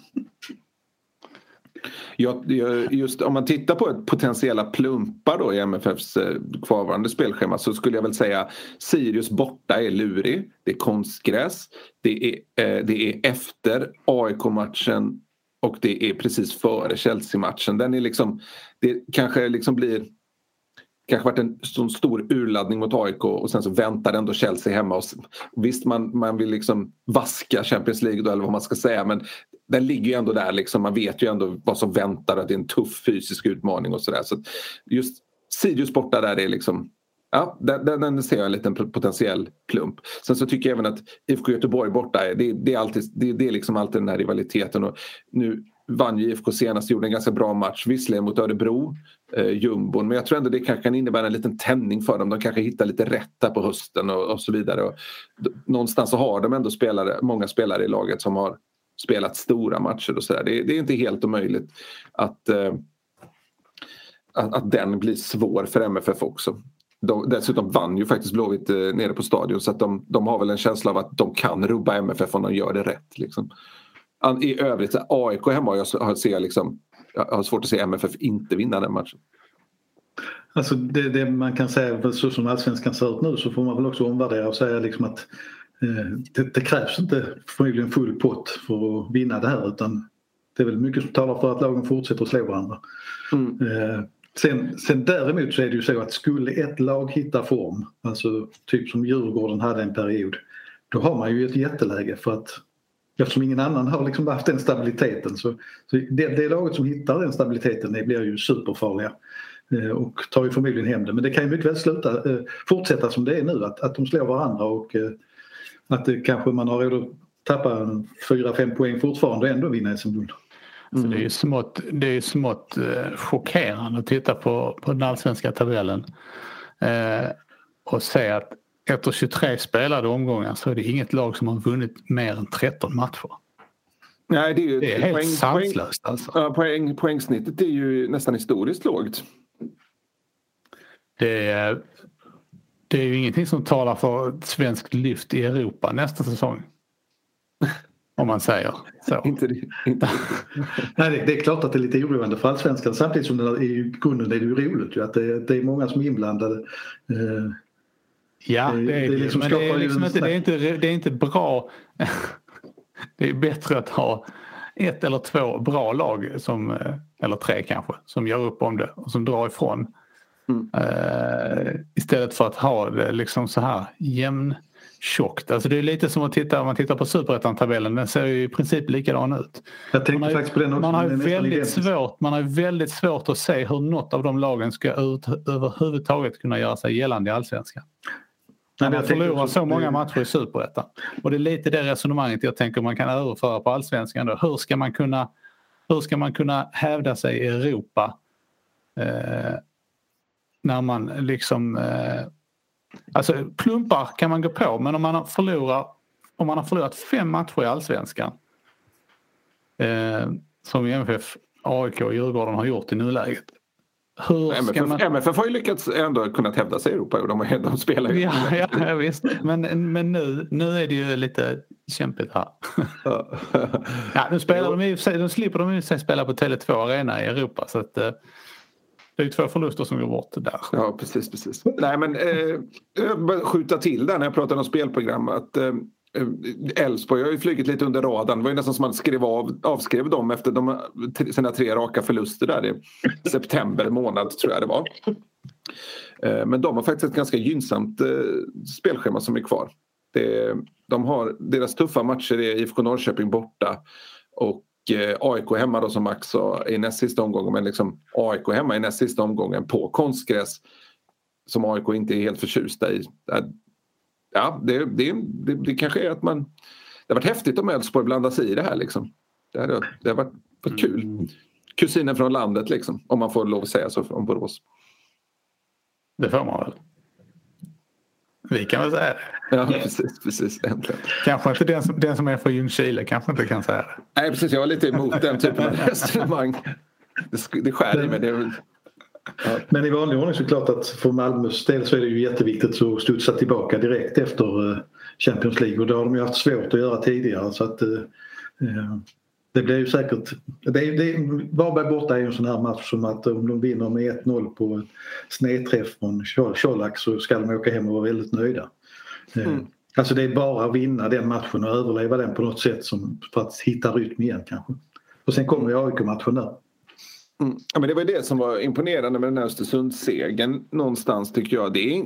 Jag, just om man tittar på potentiella plumpar då i MFFs eh, kvarvarande spelschema så skulle jag väl säga Sirius borta är lurig. Det är konstgräs. Det är, eh, det är efter AIK-matchen och det är precis före Chelsea-matchen. Den är liksom, det kanske liksom blir kanske varit en sån stor urladdning mot AIK och sen så väntar ändå Chelsea hemma. Och, visst man, man vill liksom vaska Champions League då, eller vad man ska säga men den ligger ju ändå där liksom. Man vet ju ändå vad som väntar att det är en tuff fysisk utmaning och sådär. Så just Sirius borta där är liksom Ja, den, den ser jag en liten potentiell plump. Sen så tycker jag även att IFK Göteborg borta, det, det är, alltid, det, det är liksom alltid den här rivaliteten. Och nu vann ju IFK senast, gjorde en ganska bra match, visserligen mot Örebro, eh, jumbon. Men jag tror ändå det kanske kan innebära en liten tändning för dem. De kanske hittar lite rätt där på hösten och, och så vidare. Och, någonstans så har de ändå spelare, många spelare i laget som har spelat stora matcher och sådär. Det, det är inte helt omöjligt att, eh, att, att den blir svår för MFF också. De, dessutom vann ju faktiskt Blåvitt eh, nere på stadion så att de, de har väl en känsla av att de kan rubba MFF om de gör det rätt. Liksom. I övrigt, AIK hemma jag, ser liksom, jag har svårt att se MFF inte vinna den matchen. Alltså det, det, man kan säga, så som allsvenskan ser ut nu så får man väl också omvärdera och säga liksom att eh, det, det, krävs inte förmodligen full pott för att vinna det här utan det är väl mycket som talar för att lagen fortsätter att slå varandra. Mm. Eh, sen, sen däremot så är det ju så att skulle ett lag hitta form, alltså typ som Djurgården hade en period, då har man ju ett jätteläge för att Eftersom ingen annan har liksom haft den stabiliteten så, så det, det laget som hittar den stabiliteten det blir ju superfarliga eh, och tar ju förmodligen hem det. Men det kan ju mycket väl sluta, eh, fortsätta som det är nu att, att de slår varandra och eh, att det kanske man har råd att tappa 4-5 poäng fortfarande och ändå vinna SM-guld. Mm. Alltså, det är ju smått, det är smått eh, chockerande att titta på, på den allsvenska tabellen eh, och se att efter 23 spelade omgångar så är det inget lag som har vunnit mer än 13 matcher. Nej, det är, ju, det är helt poäng, sanslöst alltså. Ja, poäng, poängsnittet är ju nästan historiskt lågt. Det är, det är ju ingenting som talar för ett svenskt lyft i Europa nästa säsong. Om man säger så. inte det, inte. Nej, det, det, är klart att det är lite oroande för allsvenskan samtidigt som det är, i grunden är det ju roligt ju, att det, det, är många som är inblandade. Eh, Ja, det, det är det. Liksom men det är, liksom inte, det, är inte, det är inte bra. det är bättre att ha ett eller två bra lag, som, eh, eller tre kanske, som gör upp om det och som drar ifrån. Mm. Uh, istället för att ha det liksom så här jämn tjockt. Alltså det är lite som att titta om man tittar på superettan-tabellen. Den ser ju i princip likadan ut. Jag tänkte faktiskt på den också. Man har, väldigt svårt, man har väldigt svårt att se hur något av de lagen ska ut, överhuvudtaget kunna göra sig gällande i allsvenskan. Nej, man förlorar så många matcher i superettan. Och det är lite det resonemanget jag tänker man kan överföra på allsvenskan. Då. Hur, ska man kunna, hur ska man kunna hävda sig i Europa eh, när man liksom eh, Alltså plumpar kan man gå på men om man förlorar om man har förlorat fem matcher i allsvenskan eh, som MFF, AIK och Djurgården har gjort i nuläget. Hur MFF, man... MFF har ju lyckats ändå kunnat hävda sig i Europa och de, de spelar ju. Ja, ja, ja visst. Men, men nu, nu är det ju lite kämpigt här. ja, nu, spelar de i, nu slipper de ju sig spela på Tele2 Arena i Europa så att eh, det är två förluster som går bort där. Ja, precis. precis. Nej, men eh, jag skjuta till där när jag pratade om spelprogram. Att, eh, Eh, Elfsborg har ju flugit lite under radarn. Det var ju nästan som att man skrev av, avskrev dem efter de, sina tre raka förluster där i september månad tror jag det var. Eh, men de har faktiskt ett ganska gynnsamt eh, spelschema som är kvar. Det, de har, deras tuffa matcher är IFK Norrköping borta och AIK hemma då som Max sa i näst sista omgången men liksom AIK hemma i näst sista omgången på konstgräs som AIK inte är helt förtjusta i. Äh, Ja, det, det, det, det kanske är att man... Det har varit häftigt om Elfsborg blandar sig i det här liksom. Det har, det har varit, varit kul. Mm. Kusinen från landet liksom, om man får lov att säga så om Borås. Det får man väl. Vi kan väl säga det. Ja, precis. precis äntligen. Kanske inte den som, den som är från Ljungskile kanske inte kan säga det. Nej, precis. Jag är lite emot den typen av resonemang. Det, det skär i mig. Det är. Men i vanlig ordning så klart att för Malmös del så är det ju jätteviktigt att studsa tillbaka direkt efter eh, Champions League och det har de ju haft svårt att göra tidigare. Så att, eh, eh det blir ju säkert... Det, det, Varberg borta är ju en sån här match som att om de vinner med 1-0 på en snedträff från Colak så ska de åka hem och vara väldigt nöjda. Mm. Alltså det är bara att vinna den matchen och överleva den på något sätt som, för att hitta rytm igen kanske. Och sen kommer ju AIK-matchen där. Mm. Ja, men det var det som var imponerande med den här Östersundssegern någonstans tycker jag. Det är,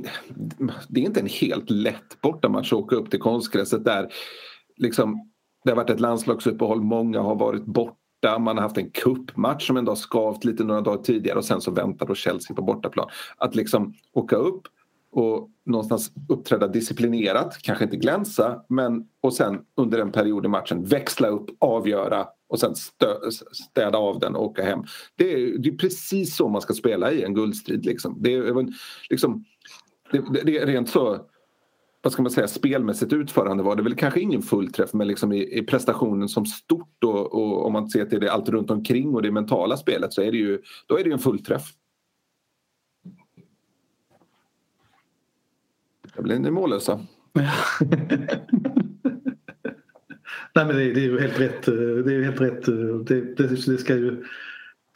det är inte en helt lätt bortamatch att åka upp till konstgräset där liksom det har varit ett landslagsuppehåll, många har varit borta. Man har haft en kuppmatch som ändå har skavt lite några dagar tidigare och sen så väntar då Chelsea på bortaplan. Att liksom åka upp och någonstans uppträda disciplinerat, kanske inte glänsa men och sen under en period i matchen växla upp, avgöra och sen stö, städa av den och åka hem. Det är, det är precis så man ska spela i en guldstrid. Liksom. Det, är, liksom, det, det är rent så vad ska man säga, spelmässigt utförande var det väl kanske ingen fullträff men liksom i, i prestationen som stort och, och, om man ser till det allt runt omkring och det mentala spelet så är det ju, då är det ju en fullträff. Jag blir ni mållösa. Nej men det, det, är ju helt rätt. Det är helt rätt. Det, det, det ska ju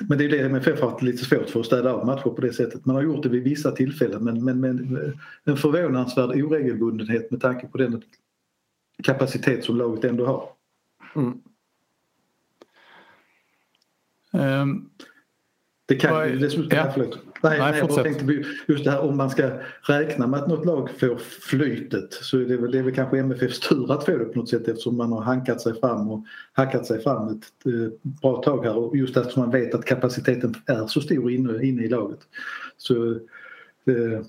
men det är det MFF har haft lite svårt för att städa av matcher på det sättet. Man har gjort det vid vissa tillfällen men, men, men en förvånansvärd oregelbundenhet med tanke på den kapacitet som laget ändå har. Mm. Um, det kan ju... Det, ja. Nej, nej, jag bara tänkte just det här om man ska räkna med att något lag får flytet så är det, väl, det är väl kanske MFFs tur att få det på något sätt eftersom man har hankat sig fram och hackat sig fram ett eh, bra tag här och just eftersom man vet att kapaciteten är så stor inne, inne i laget. Så eh,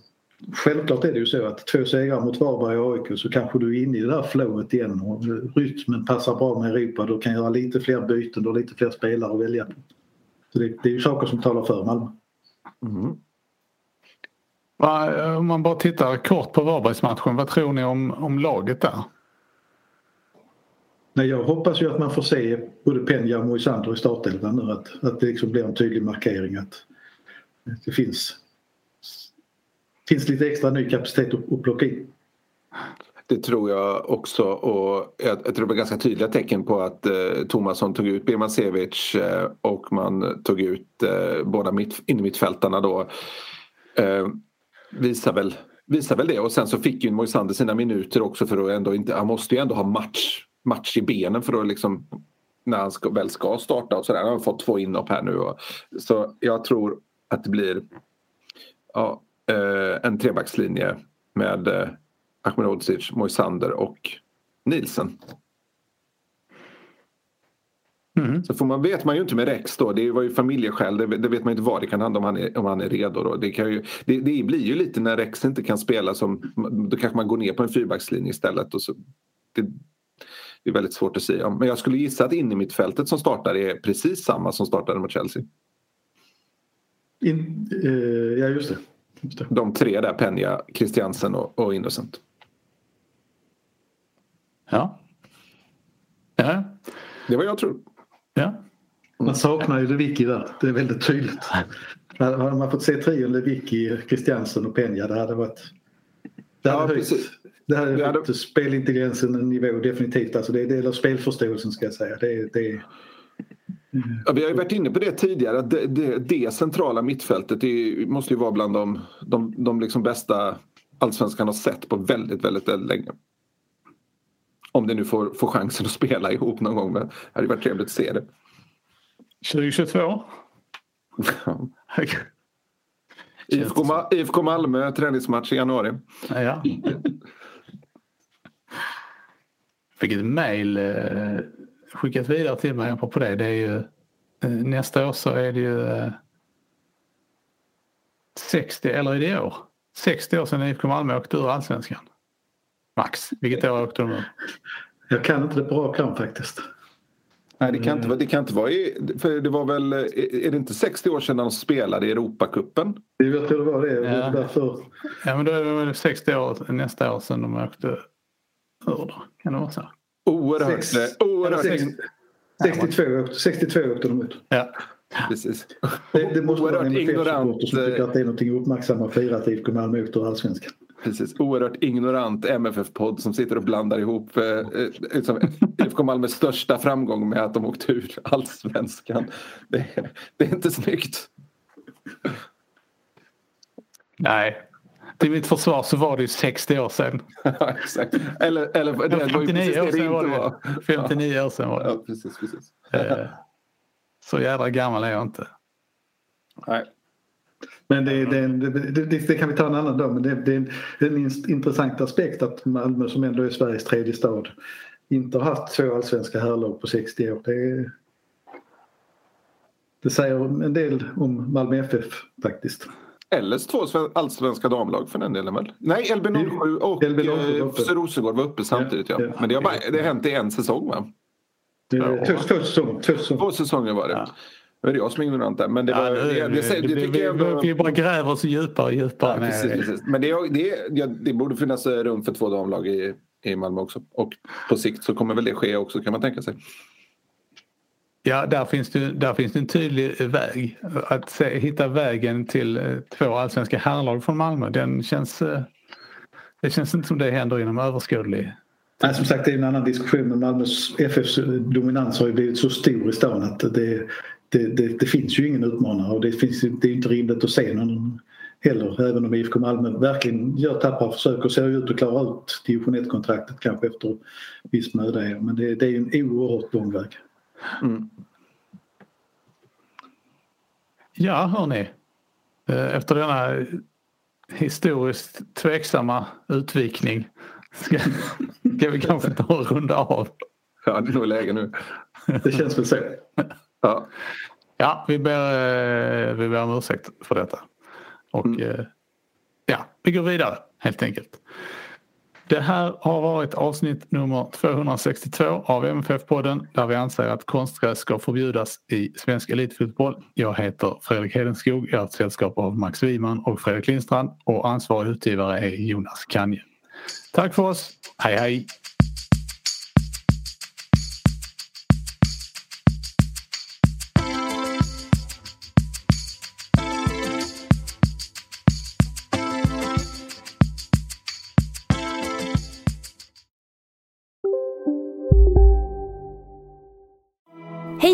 Självklart är det ju så att två segrar mot Varberg och AIK så kanske du är inne i det där flowet igen och rytmen passar bra med Europa. Du kan göra lite fler byten, du har lite fler spelare att välja på. Så det, det är ju saker som talar för Malmö. Mm. Eh, om man bara tittar kort på Varbergsmatchen, vad tror ni om, om laget där? Nej, jag hoppas ju att man får se både Penja och Moisander i startelvan nu. Att, att det liksom blir en tydlig markering att det finns, finns lite extra ny kapacitet att, att plocka in. Det tror jag också och jag, jag tror det var ganska tydliga tecken på att eh, Tomasson tog ut Birmancevic eh, och man tog ut eh, båda mitt, innermittfältarna då. Eh, visar, väl, visar väl det och sen så fick ju Moisander sina minuter också för att ändå inte, han måste ju ändå ha match, match i benen för att liksom när han ska, väl ska starta och sådär. Han har fått två inhopp här nu. Och, så jag tror att det blir ja, eh, en trebackslinje med eh, Ahmedhodzic, Moisander och Nielsen. Mm. Så får man, vet man ju inte med Rex då, det var ju familjeskäl, det, det, vet man inte vad det kan handla om han är, om han är redo. Då. Det, kan ju, det, det, blir ju lite när Rex inte kan spela som, då kanske man går ner på en fyrbackslinje istället. Och så, det, det är väldigt svårt att säga. Men jag skulle gissa att in i mittfältet som startar är precis samma som startade mot Chelsea. In, eh, ja, just det. just det. De tre där, Penja, Christiansen och, och Innocent. Ja. ja. Det var jag tror. Ja. Man saknar ju Lewicki där. Det är väldigt tydligt. Hade man fått se trion Lewicki, Christiansen och Penja det hade varit... Det hade ja, höjt, det hade höjt hade... spelintelligensen en nivå definitivt. Alltså det är del av spelförståelsen ska jag säga. Det, det, Ja, vi har ju varit inne på det tidigare att det, det, det centrala mittfältet det måste ju vara bland de, de, de liksom bästa allsvenskan har sett på väldigt, väldigt, väldigt länge. Om det nu får, får chansen att spela ihop någon gång. Men det hade varit trevligt att se det. 2022? IFK, Ma IFK Malmö träningsmatch i januari. Ja. Fick ett mejl eh, skickat vidare till mig på det. det är ju, eh, nästa år så är det ju eh, 60, eller är det i år? 60 år sedan IFK Malmö åkte ur allsvenskan. Max, vilket år åkte de? Jag kan inte det på rak arm faktiskt. Nej, det kan inte vara, det kan inte vara för det var väl, är det inte 60 år sedan de spelade i Europacupen? Jag tror det var det. Ja. Därför... ja, men då är det 60 år nästa år sedan de åkte ur då. Kan det vara så? Oerhört. Sex, oerhört. 62, 62 åkte de ut. Ja. Precis. Det, det måste vara en ignorant. som tycker att det är något att uppmärksamma och fira att IFK Malmö åkte ur allsvenskan. Precis, oerhört ignorant MFF-podd som sitter och blandar ihop eh, liksom, IFK Malmös största framgång med att de åkte ur allsvenskan. Det, det är inte snyggt. Nej, till mitt försvar så var det ju 60 år sedan. ja, exakt. Eller, eller det, 59 var ju år sedan var det. Var. 59 år sedan var det. Ja, precis, precis. Eh, så jävla gammal är jag inte. Nej. Men det, det, det, det, kan vi ta en annan dag. Men det, är en intressant aspekt att Malmö som ändå är Sveriges tredje stad inte har haft två allsvenska herrlag på 60 år. Det, det säger en del om Malmö FF faktiskt. Eller två allsvenska damlag för den delen väl? Nej, LB07 och LB eh, Rosengård var uppe samtidigt. Ja. Men det har, bara, det har hänt i en säsong va? Två, två, säsonger. två säsonger var det. Ja. Nu är det jag som är ignorant där. Men det, var, ja, det, det, det, det, det, vi, ändå... vi bara gräver oss djupare och djupare. Ja, precis, precis. Men det, det, det, borde finnas rum för två damlag i, i Malmö också. Och på sikt så kommer väl det ske också kan man tänka sig. Ja, där finns det, där finns det en tydlig väg. Att se, hitta vägen till eh, två allsvenska herrlag från Malmö. Den känns, eh, det känns inte som det händer inom överskådlig Nej, som sagt det är en annan diskussion men Malmös FFs dominans har ju blivit så stor i stan att det, det, det, det, finns ju ingen utmanare och det, finns, det är inte rimligt att se någon heller. Även om IFK Malmö verkligen gör tappra försök och ser ut att klara ut division 1-kontraktet kanske efter viss möda. Men det, det är en oerhört lång väg. Mm. Ja, hörni. Eh, efter denna historiskt tveksamma utvikning ska, ska vi kanske ta och runda av. Ja, det är nog läge nu. Det känns väl så. Ja, ja vi, ber, eh, vi ber om ursäkt för detta. Och mm. Eh, ja, vi går vidare helt enkelt. Det här har varit avsnitt nummer 262 av MFF-podden där vi anser att konstgräs ska förbjudas i svensk elitfotboll. Jag heter Fredrik Hedenskog, jag har ett sällskap av Max Wiman och Fredrik Lindstrand och ansvarig utgivare är Jonas Kanje. Tack för oss, hej hej! Hej